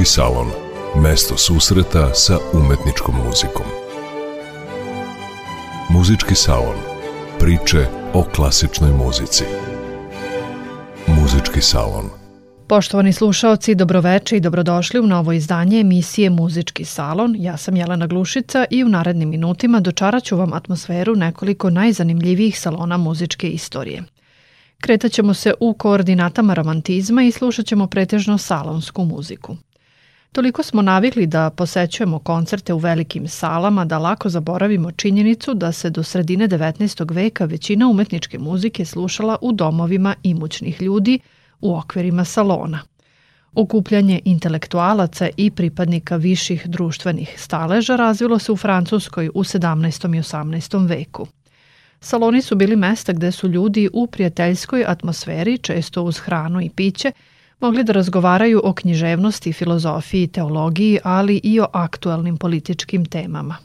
Muzički salon. Mesto susreta sa umetničkom muzikom. Muzički salon. Priče o klasičnoj muzici. Muzički salon. Poštovani slušaoci, dobroveče i dobrodošli u novo izdanje emisije Muzički salon. Ja sam Jelena Glušica i u narednim minutima dočaraću vam atmosferu nekoliko najzanimljivijih salona muzičke istorije. Kretaćemo se u koordinatama romantizma i slušat ćemo pretežno salonsku muziku. Toliko smo navikli da posećujemo koncerte u velikim salama da lako zaboravimo činjenicu da se do sredine 19. veka većina umetničke muzike slušala u domovima imućnih ljudi u okvirima salona. Okupljanje intelektualaca i pripadnika viših društvenih staleža razvilo se u Francuskoj u 17. i 18. veku. Saloni su bili mesta gde su ljudi u prijateljskoj atmosferi, često uz hranu i piće, mogli da razgovaraju o književnosti, filozofiji, teologiji, ali i o aktualnim političkim temama.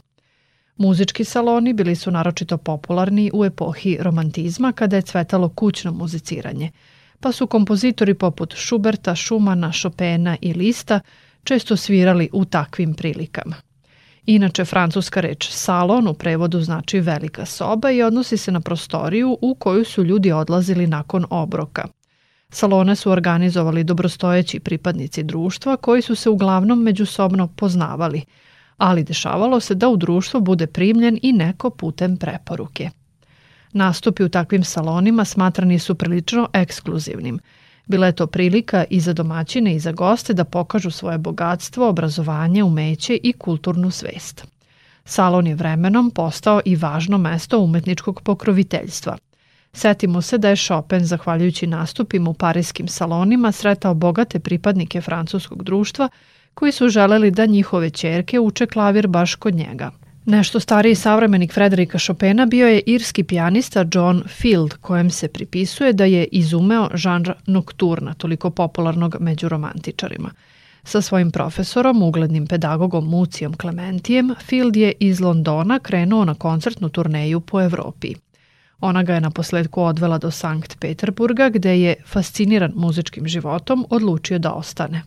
Muzički saloni bili su naročito popularni u epohi romantizma kada je cvetalo kućno muziciranje, pa su kompozitori poput Schuberta, Schumana, Chopina i Lista često svirali u takvim prilikama. Inače, francuska reč salon u prevodu znači velika soba i odnosi se na prostoriju u koju su ljudi odlazili nakon obroka. Salone su organizovali dobrostojeći pripadnici društva koji su se uglavnom međusobno poznavali, ali dešavalo se da u društvo bude primljen i neko putem preporuke. Nastupi u takvim salonima smatrani su prilično ekskluzivnim – Bila je to prilika i za domaćine i za goste da pokažu svoje bogatstvo, obrazovanje, umeće i kulturnu svest. Salon je vremenom postao i važno mesto umetničkog pokroviteljstva. Setimo se da je Chopin, zahvaljujući nastupima u parijskim salonima, sretao bogate pripadnike francuskog društva koji su želeli da njihove čerke uče klavir baš kod njega – Nešto stariji savremenik Frederika Chopina bio je irski pijanista John Field, kojem se pripisuje da je izumeo žanr nokturna, toliko popularnog među romantičarima. Sa svojim profesorom, uglednim pedagogom Mucijom Clementijem, Field je iz Londona krenuo na koncertnu turneju po Evropi. Ona ga je na posledku odvela do Sankt Peterburga, gde je, fasciniran muzičkim životom, odlučio da ostane.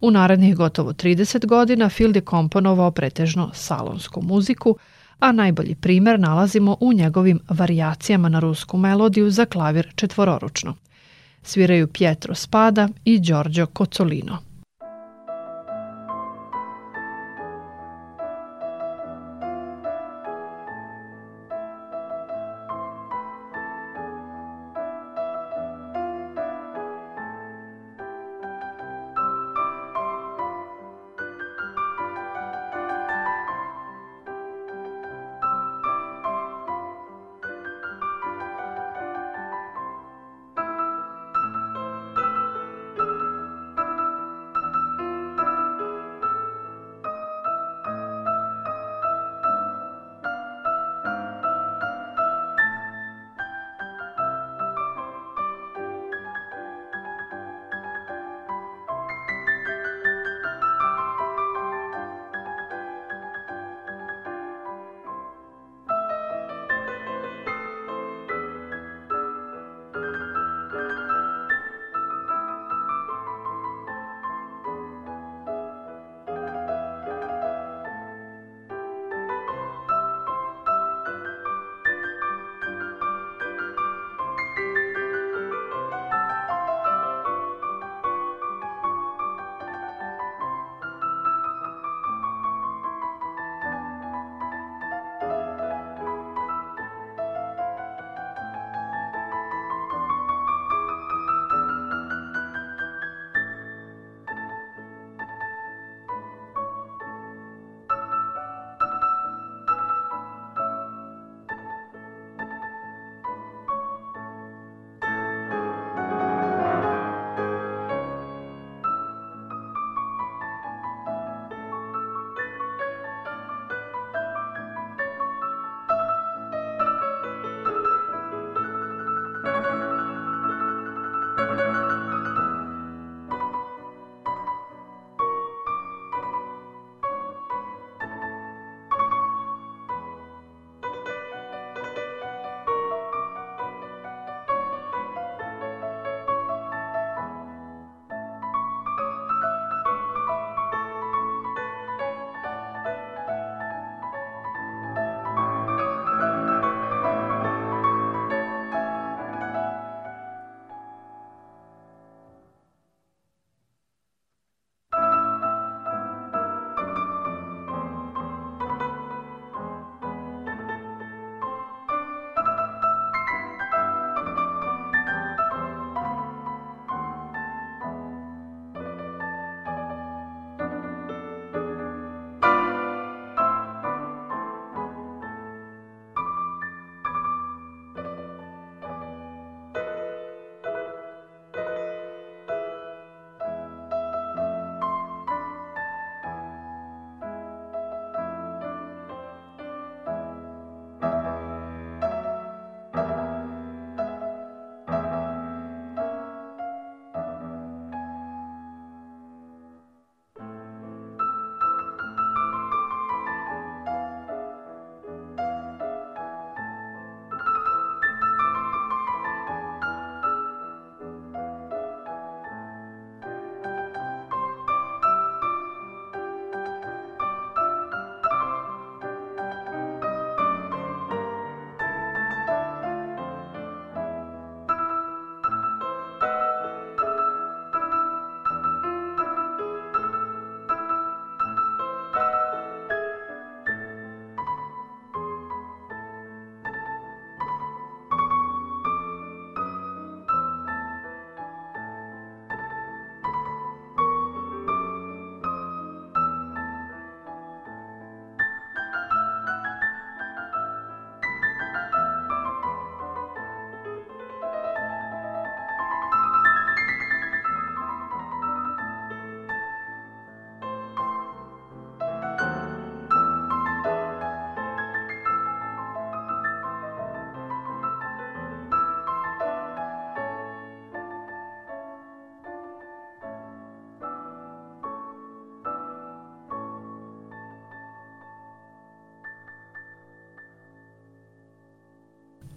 U narednih gotovo 30 godina Field je komponovao pretežno salonsku muziku, a najbolji primer nalazimo u njegovim varijacijama na rusku melodiju za klavir četvororučno. Sviraju Pietro Spada i Giorgio Cozzolino.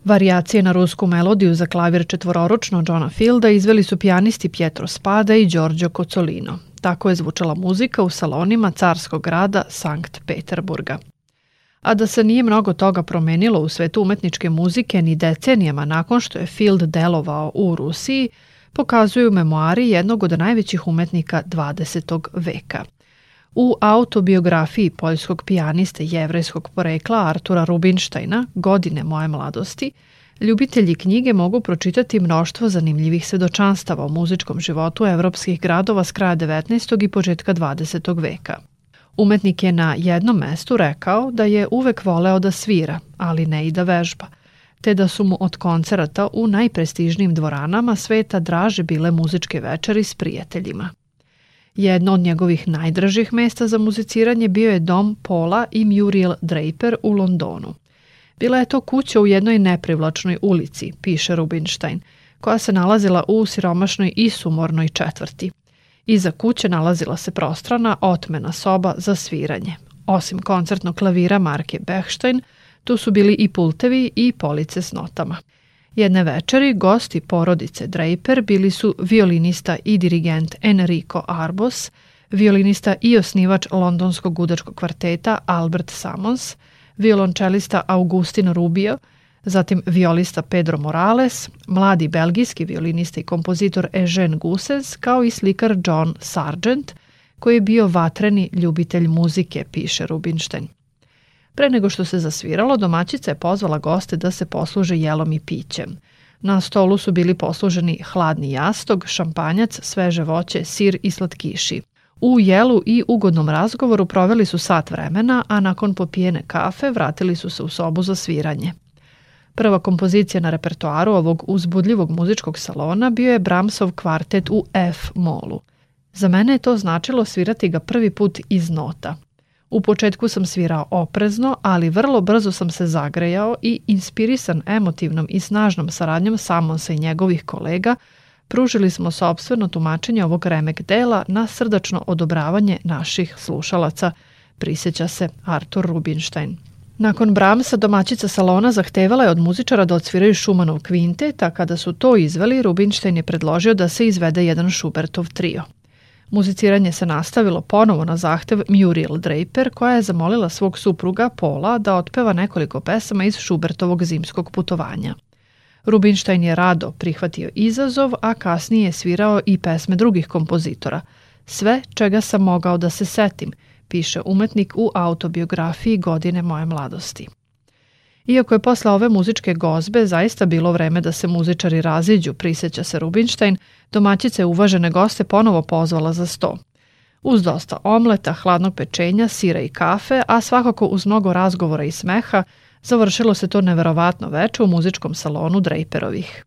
Varijacije na rusku melodiju za klavir četvororočno Johna Fielda izveli su pijanisti Pietro Spada i Giorgio Cozzolino. Tako je zvučala muzika u salonima carskog grada Sankt Peterburga. A da se nije mnogo toga promenilo u svetu umetničke muzike ni decenijama nakon što je Field delovao u Rusiji, pokazuju memoari jednog od najvećih umetnika 20. veka. U autobiografiji poljskog pijaniste jevrejskog porekla Artura Rubinštajna, Godine moje mladosti, ljubitelji knjige mogu pročitati mnoštvo zanimljivih svedočanstava o muzičkom životu evropskih gradova s kraja 19. i početka 20. veka. Umetnik je na jednom mestu rekao da je uvek voleo da svira, ali ne i da vežba, te da su mu od koncerata u najprestižnijim dvoranama sveta draže bile muzičke večeri s prijateljima. Jedno od njegovih najdražih mesta za muziciranje bio je dom Paula i Muriel Draper u Londonu. Bila je to kuća u jednoj neprivlačnoj ulici, piše Rubinstein, koja se nalazila u siromašnoj i sumornoj četvrti. Iza kuće nalazila se prostrana, otmena soba za sviranje. Osim koncertnog klavira marke Bechstein, tu su bili i pultevi i police s notama. Jedne večeri gosti porodice Draper bili su violinista i dirigent Enrico Arbos, violinista i osnivač londonskog gudačkog kvarteta Albert Samons, violončelista Augustino Rubio, zatim violista Pedro Morales, mladi belgijski violinista i kompozitor Eugene Gusses, kao i slikar John Sargent, koji je bio vatreni ljubitelj muzike, piše Rubinstein. Pre nego što se zasviralo, domaćica je pozvala goste da se posluže jelom i pićem. Na stolu su bili posluženi hladni jastog, šampanjac, sveže voće, sir i slatkiši. U jelu i ugodnom razgovoru proveli su sat vremena, a nakon popijene kafe vratili su se u sobu za sviranje. Prva kompozicija na repertoaru ovog uzbudljivog muzičkog salona bio je Brahmsov kvartet u F molu. Za mene je to značilo svirati ga prvi put iz nota – U početku sam svirao oprezno, ali vrlo brzo sam se zagrejao i inspirisan emotivnom i snažnom saradnjom Samonsa i njegovih kolega, pružili smo sobstveno tumačenje ovog remek dela na srdačno odobravanje naših slušalaca, prisjeća se Artur Rubinstein. Nakon Brahmsa domaćica salona zahtevala je od muzičara da odsviraju Šumanov kvintet, a kada su to izveli, Rubinstein je predložio da se izvede jedan Šubertov trio. Muziciranje se nastavilo ponovo na zahtev Muriel Draper koja je zamolila svog supruga Pola da otpeva nekoliko pesama iz Schubertovog zimskog putovanja. Rubinstein je rado prihvatio izazov, a kasnije je svirao i pesme drugih kompozitora. Sve čega sam mogao da se setim, piše umetnik u autobiografiji Godine moje mladosti. Iako je posle ove muzičke gozbe zaista bilo vreme da se muzičari raziđu, prisjeća se Rubinstein, domaćica je uvažene goste ponovo pozvala za sto. Uz dosta omleta, hladnog pečenja, sira i kafe, a svakako uz mnogo razgovora i smeha, završilo se to neverovatno veče u muzičkom salonu Draperovih.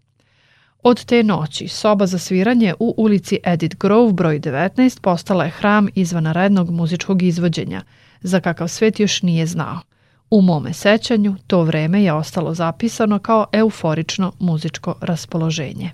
Od te noći soba za sviranje u ulici Edith Grove broj 19 postala je hram izvanrednog muzičkog izvođenja, za kakav svet još nije znao. U mome sećanju to vreme je ostalo zapisano kao euforično muzičko raspoloženje.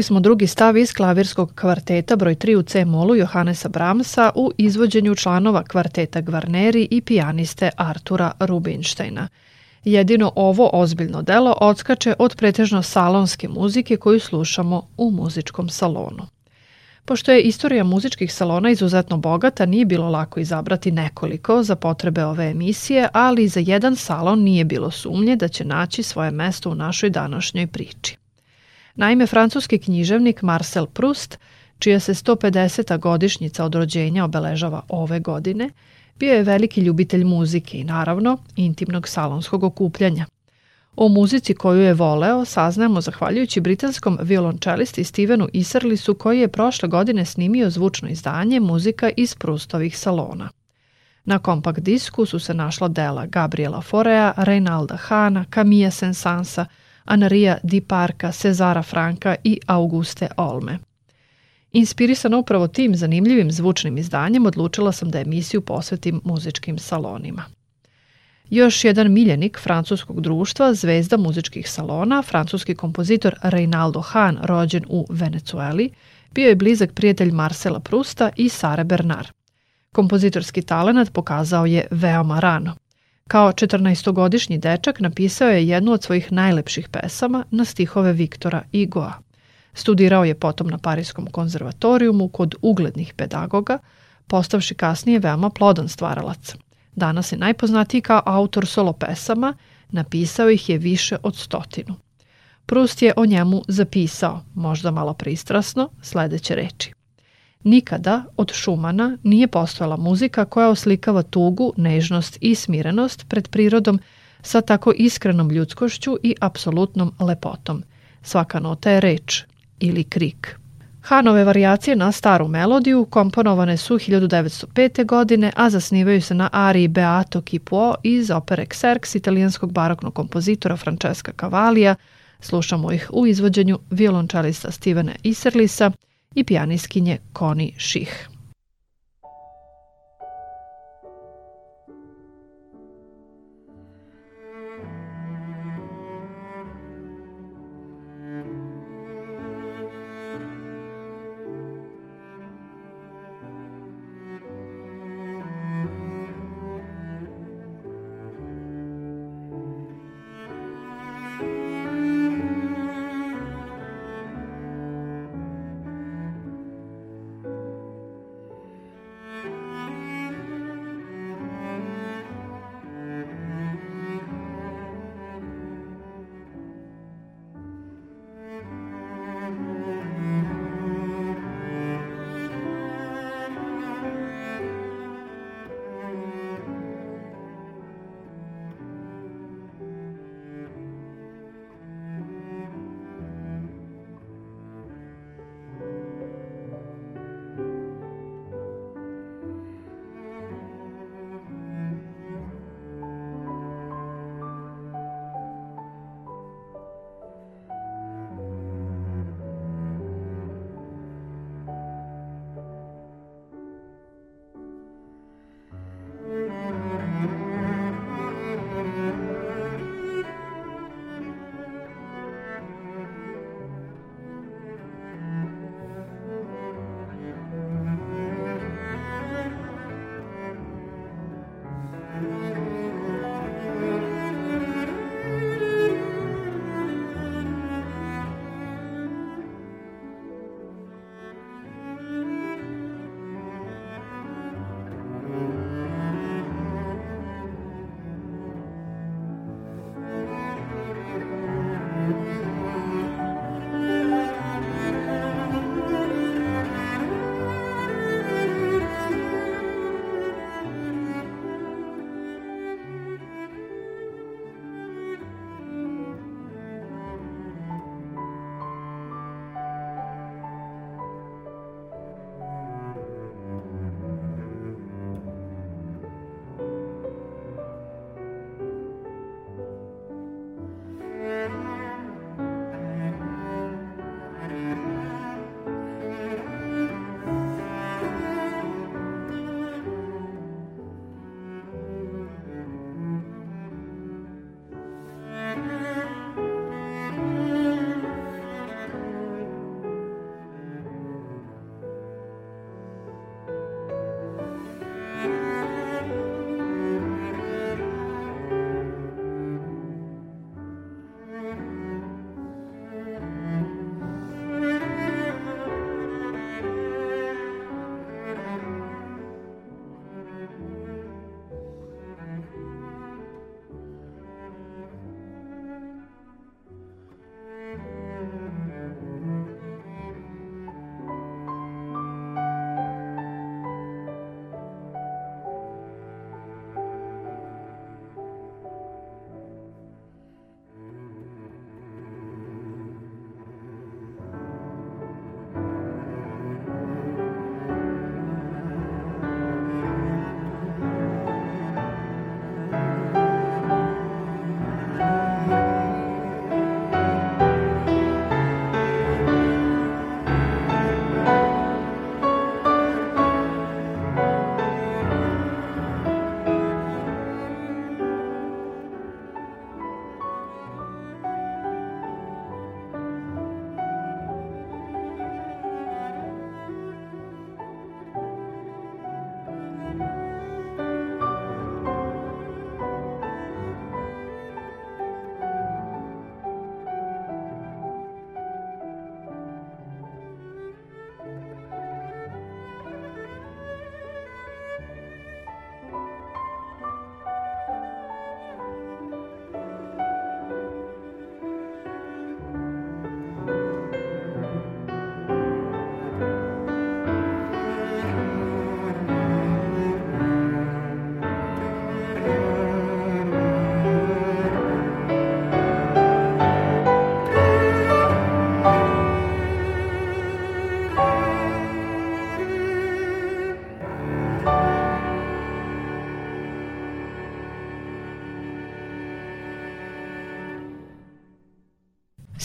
Čuli smo drugi stav iz klavirskog kvarteta broj 3 u C molu Johannesa Brahmsa u izvođenju članova kvarteta Gvarneri i pijaniste Artura Rubinsteina. Jedino ovo ozbiljno delo odskače od pretežno salonske muzike koju slušamo u muzičkom salonu. Pošto je istorija muzičkih salona izuzetno bogata, nije bilo lako izabrati nekoliko za potrebe ove emisije, ali za jedan salon nije bilo sumnje da će naći svoje mesto u našoj današnjoj priči. Naime, francuski književnik Marcel Proust, čija se 150. godišnjica od rođenja obeležava ove godine, bio je veliki ljubitelj muzike i naravno intimnog salonskog okupljanja. O muzici koju je voleo saznajemo zahvaljujući britanskom violončelisti Stevenu Iserlisu koji je prošle godine snimio zvučno izdanje muzika iz Prustovih salona. Na kompakt disku su se našla dela Gabriela Forea, Reinalda Hana, Camilla Sensansa, Anaria Di Parka, Cezara Franka i Auguste Olme. Inspirisana upravo tim zanimljivim zvučnim izdanjem, odlučila sam da emisiju posvetim muzičkim salonima. Još jedan miljenik francuskog društva, zvezda muzičkih salona, francuski kompozitor Reinaldo Hahn, rođen u Venecueli, bio je blizak prijatelj Marcela Prusta i Sare Bernard. Kompozitorski talenat pokazao je veoma rano. Kao 14-godišnji dečak napisao je jednu od svojih najlepših pesama na stihove Viktora Igoa. Studirao je potom na Parijskom konzervatorijumu kod uglednih pedagoga, postavši kasnije veoma plodan stvaralac. Danas je najpoznatiji kao autor solo pesama, napisao ih je više od stotinu. Prust je o njemu zapisao, možda malo pristrasno, sledeće reči. Nikada od Šumana nije postojala muzika koja oslikava tugu, nežnost i smirenost pred prirodom sa tako iskrenom ljudskošću i apsolutnom lepotom. Svaka nota je reč ili krik. Hanove varijacije na staru melodiju komponovane su 1905. godine, a zasnivaju se na ariji Beato Kipuo iz opere Xerx italijanskog baroknog kompozitora Francesca Cavalija. Slušamo ih u izvođenju violončelista Stevena Iserlisa i pijaniskinje Connie Ših.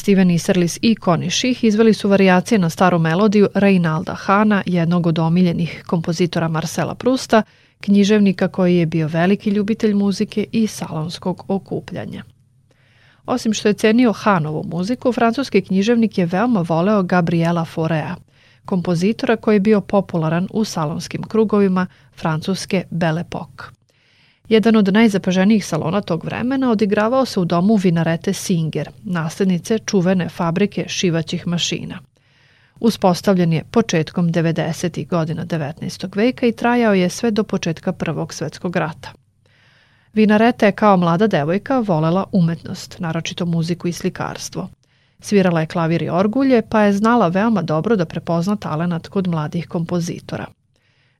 Steven Iserlis i Connie Ših izveli su varijacije na staru melodiju Reinalda Hana, jednog od omiljenih kompozitora Marcela Prusta, književnika koji je bio veliki ljubitelj muzike i salonskog okupljanja. Osim što je cenio Hanovu muziku, francuski književnik je veoma voleo Gabriela Forea, kompozitora koji je bio popularan u salonskim krugovima francuske Belle Époque. Jedan od najzapaženijih salona tog vremena odigravao se u domu vinarete Singer, naslednice čuvene fabrike šivaćih mašina. Uspostavljen je početkom 90. godina 19. veka i trajao je sve do početka Prvog svetskog rata. Vinareta je kao mlada devojka volela umetnost, naročito muziku i slikarstvo. Svirala je klavir i orgulje, pa je znala veoma dobro da prepozna talenat kod mladih kompozitora.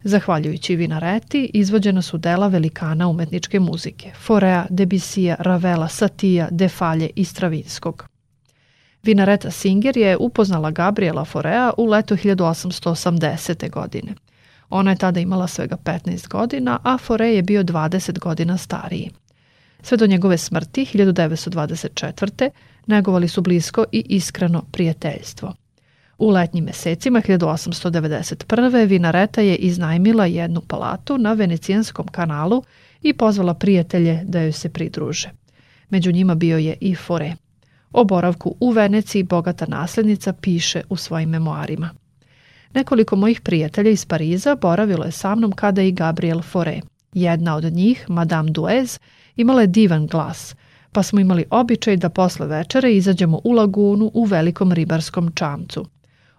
Zahvaljujući Vinareti, izvođena su dela velikana umetničke muzike, Forea, Debisija, Ravela, Satija, Defalje i Stravinskog. Vinareta Singer je upoznala Gabriela Forea u leto 1880. godine. Ona je tada imala svega 15 godina, a Fore je bio 20 godina stariji. Sve do njegove smrti 1924. negovali su blisko i iskreno prijateljstvo. U letnjim mesecima 1891. Vinareta je iznajmila jednu palatu na Venecijanskom kanalu i pozvala prijatelje da joj se pridruže. Među njima bio je i Fore. O boravku u Veneciji bogata naslednica piše u svojim memoarima. Nekoliko mojih prijatelja iz Pariza boravilo je sa mnom kada i Gabriel Fore. Jedna od njih, Madame Duez, imala je divan glas, pa smo imali običaj da posle večere izađemo u lagunu u velikom ribarskom čamcu.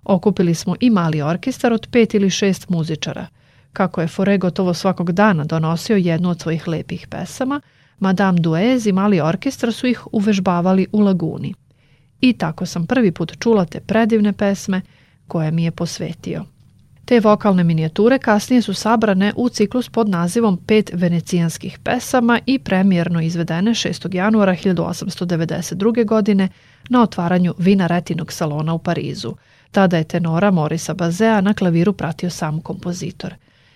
Okupili smo i mali orkestar od pet ili šest muzičara. Kako je Fore gotovo svakog dana donosio jednu od svojih lepih pesama, Madame Duez i mali orkestar su ih uvežbavali u laguni. I tako sam prvi put čula te predivne pesme koje mi je posvetio. Te vokalne minijature kasnije su sabrane u ciklus pod nazivom Pet venecijanskih pesama i premijerno izvedene 6. januara 1892. godine na otvaranju Vinaretinog salona u Parizu. Tada je tenora Morisa Bazea na klaviru pratio sam kompozitor.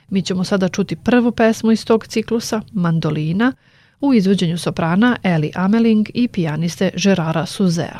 Mi ćemo sada čuti prvu pesmu iz tog ciklusa, Mandolina, u izvođenju soprana Eli Ameling i pijaniste Gerara Suzea.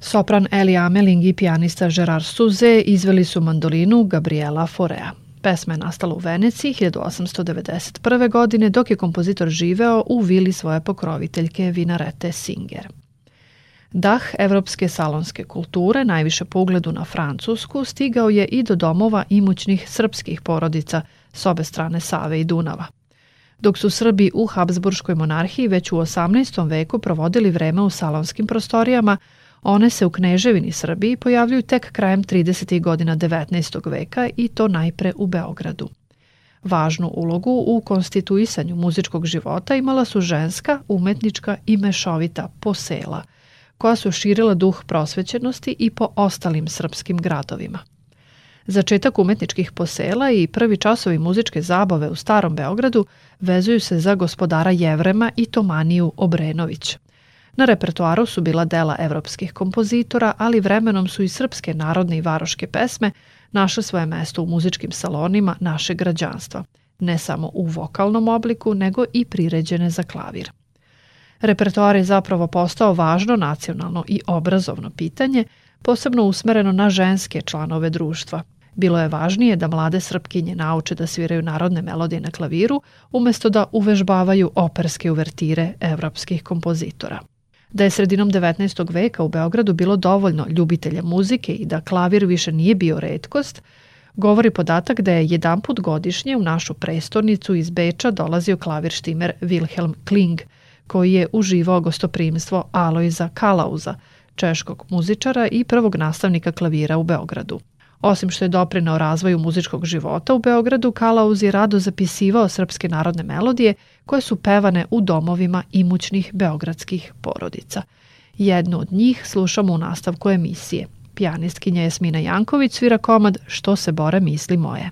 Sopran Eli Ameling i pijanista Gerard Suze izveli su mandolinu Gabriela Forea. Pesma je nastala u Veneciji 1891. godine dok je kompozitor živeo u vili svoje pokroviteljke Vinarete Singer. Dah evropske salonske kulture, najviše po ugledu na Francusku, stigao je i do domova imućnih srpskih porodica s obe strane Save i Dunava. Dok su Srbi u Habsburškoj monarhiji već u 18. veku provodili vreme u salonskim prostorijama, One se u Kneževini Srbiji pojavljuju tek krajem 30. godina 19. veka i to najpre u Beogradu. Važnu ulogu u konstituisanju muzičkog života imala su ženska, umetnička i mešovita posela, koja su širila duh prosvećenosti i po ostalim srpskim gradovima. Začetak umetničkih posela i prvi časovi muzičke zabave u Starom Beogradu vezuju se za gospodara Jevrema i Tomaniju Obrenović. Na repertoaru su bila dela evropskih kompozitora, ali vremenom su i srpske narodne i varoške pesme našle svoje mesto u muzičkim salonima našeg građanstva, ne samo u vokalnom obliku, nego i priređene za klavir. Repertoar je zapravo postao važno nacionalno i obrazovno pitanje, posebno usmereno na ženske članove društva. Bilo je važnije da mlade srpkinje nauče da sviraju narodne melodije na klaviru, umesto da uvežbavaju operske uvertire evropskih kompozitora. Da je sredinom 19. veka u Beogradu bilo dovoljno ljubitelja muzike i da klavir više nije bio redkost, govori podatak da je jedan put godišnje u našu prestornicu iz Beča dolazio klavir štimer Wilhelm Kling, koji je uživao gostoprimstvo Alojza Kalauza, češkog muzičara i prvog nastavnika klavira u Beogradu. Osim što je doprinao razvoju muzičkog života u Beogradu, Kalauz je rado zapisivao srpske narodne melodije koje su pevane u domovima imućnih beogradskih porodica. Jednu od njih slušamo u nastavku emisije. Pijanistkinja Jasmina Janković svira komad Što se bore misli moje.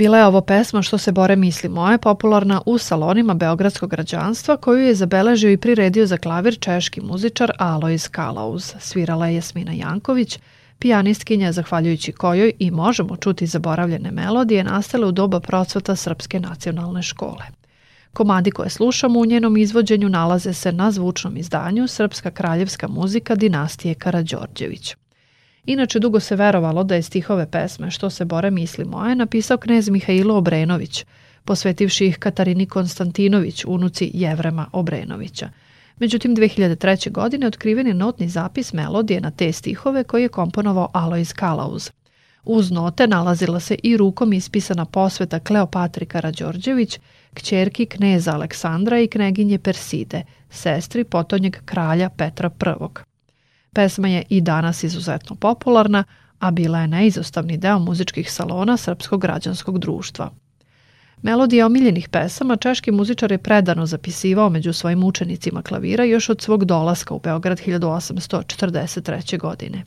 Bila je ovo pesma Što se bore misli moje, popularna u salonima beogradskog građanstva, koju je zabeležio i priredio za klavir češki muzičar Alois Kalauz. Svirala je Jasmina Janković, pijanistkinja zahvaljujući kojoj i možemo čuti zaboravljene melodije nastale u doba procvata Srpske nacionalne škole. Komadi koje slušamo u njenom izvođenju nalaze se na zvučnom izdanju Srpska kraljevska muzika dinastije Karađorđević. Inače, dugo se verovalo da je stihove pesme Što se bore misli moje napisao knez Mihajlo Obrenović, posvetivši ih Katarini Konstantinović, unuci Jevrema Obrenovića. Međutim, 2003. godine otkriven je notni zapis melodije na te stihove koji je komponovao Alois Kalauz. Uz note nalazila se i rukom ispisana posveta Kleopatri Karađorđević, kćerki kneza Aleksandra i kneginje Perside, sestri potonjeg kralja Petra I. Pesma je i danas izuzetno popularna, a bila je neizostavni deo muzičkih salona Srpskog građanskog društva. Melodije omiljenih pesama češki muzičar je predano zapisivao među svojim učenicima klavira još od svog dolaska u Beograd 1843. godine.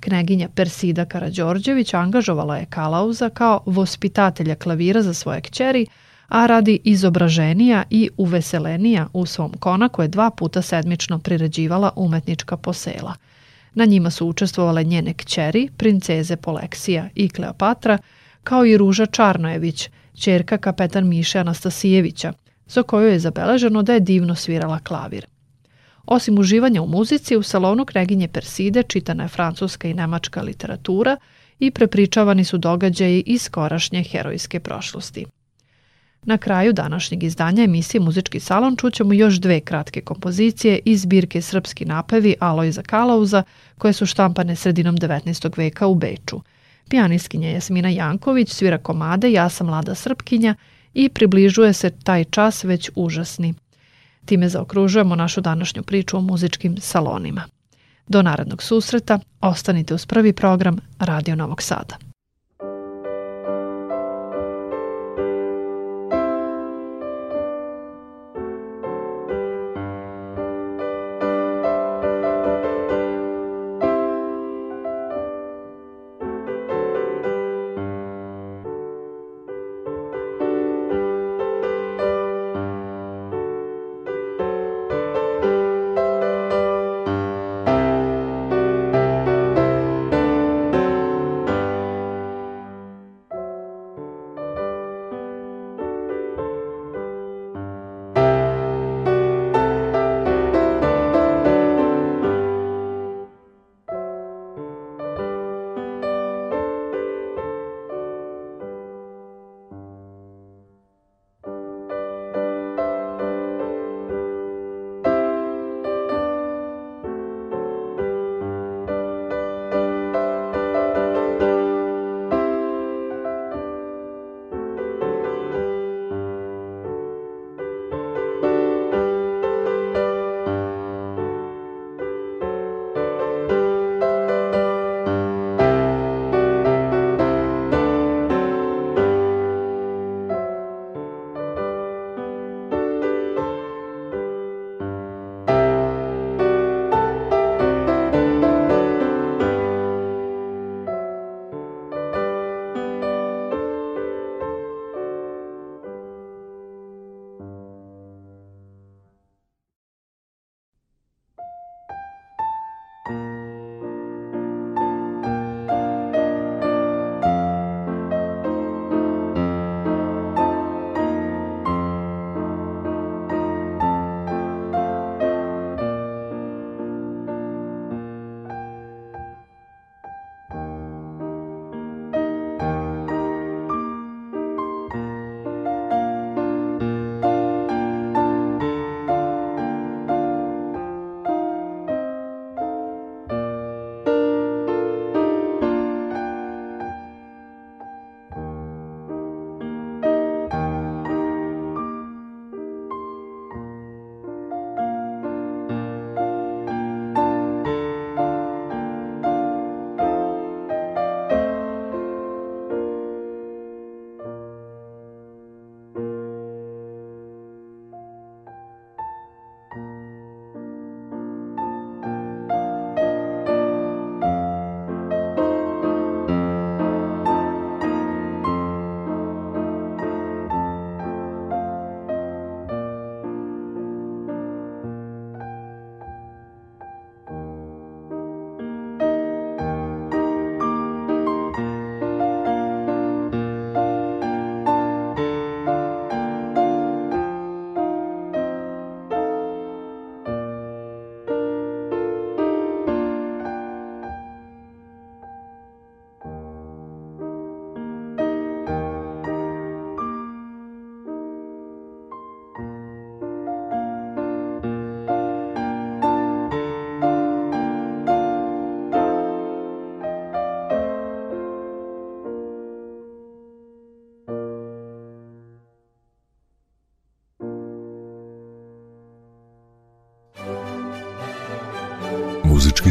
Kneginja Persida Karađorđević angažovala je Kalauza kao vospitatelja klavira za svoje kćeri, a radi izobraženija i uveselenija u svom konaku je dva puta sedmično priređivala umetnička posela. Na njima su učestvovale njene kćeri, princeze Poleksija i Kleopatra, kao i Ruža Čarnojević, čerka kapetan Miše Anastasijevića, za koju je zabeleženo da je divno svirala klavir. Osim uživanja u muzici, u salonu Kneginje Perside čitana je francuska i nemačka literatura i prepričavani su događaji iz skorašnje herojske prošlosti. Na kraju današnjeg izdanja emisije Muzički salon čućemo još dve kratke kompozicije iz zbirke Srpski napevi Alojza Kalauza koje su štampane sredinom 19. veka u Beču. Pijaniskinja Jasmina Janković svira komade Ja sam mlada srpkinja i približuje se taj čas već užasni. Time zaokružujemo našu današnju priču o muzičkim salonima. Do narednog susreta, ostanite uz prvi program Radio Novog Sada.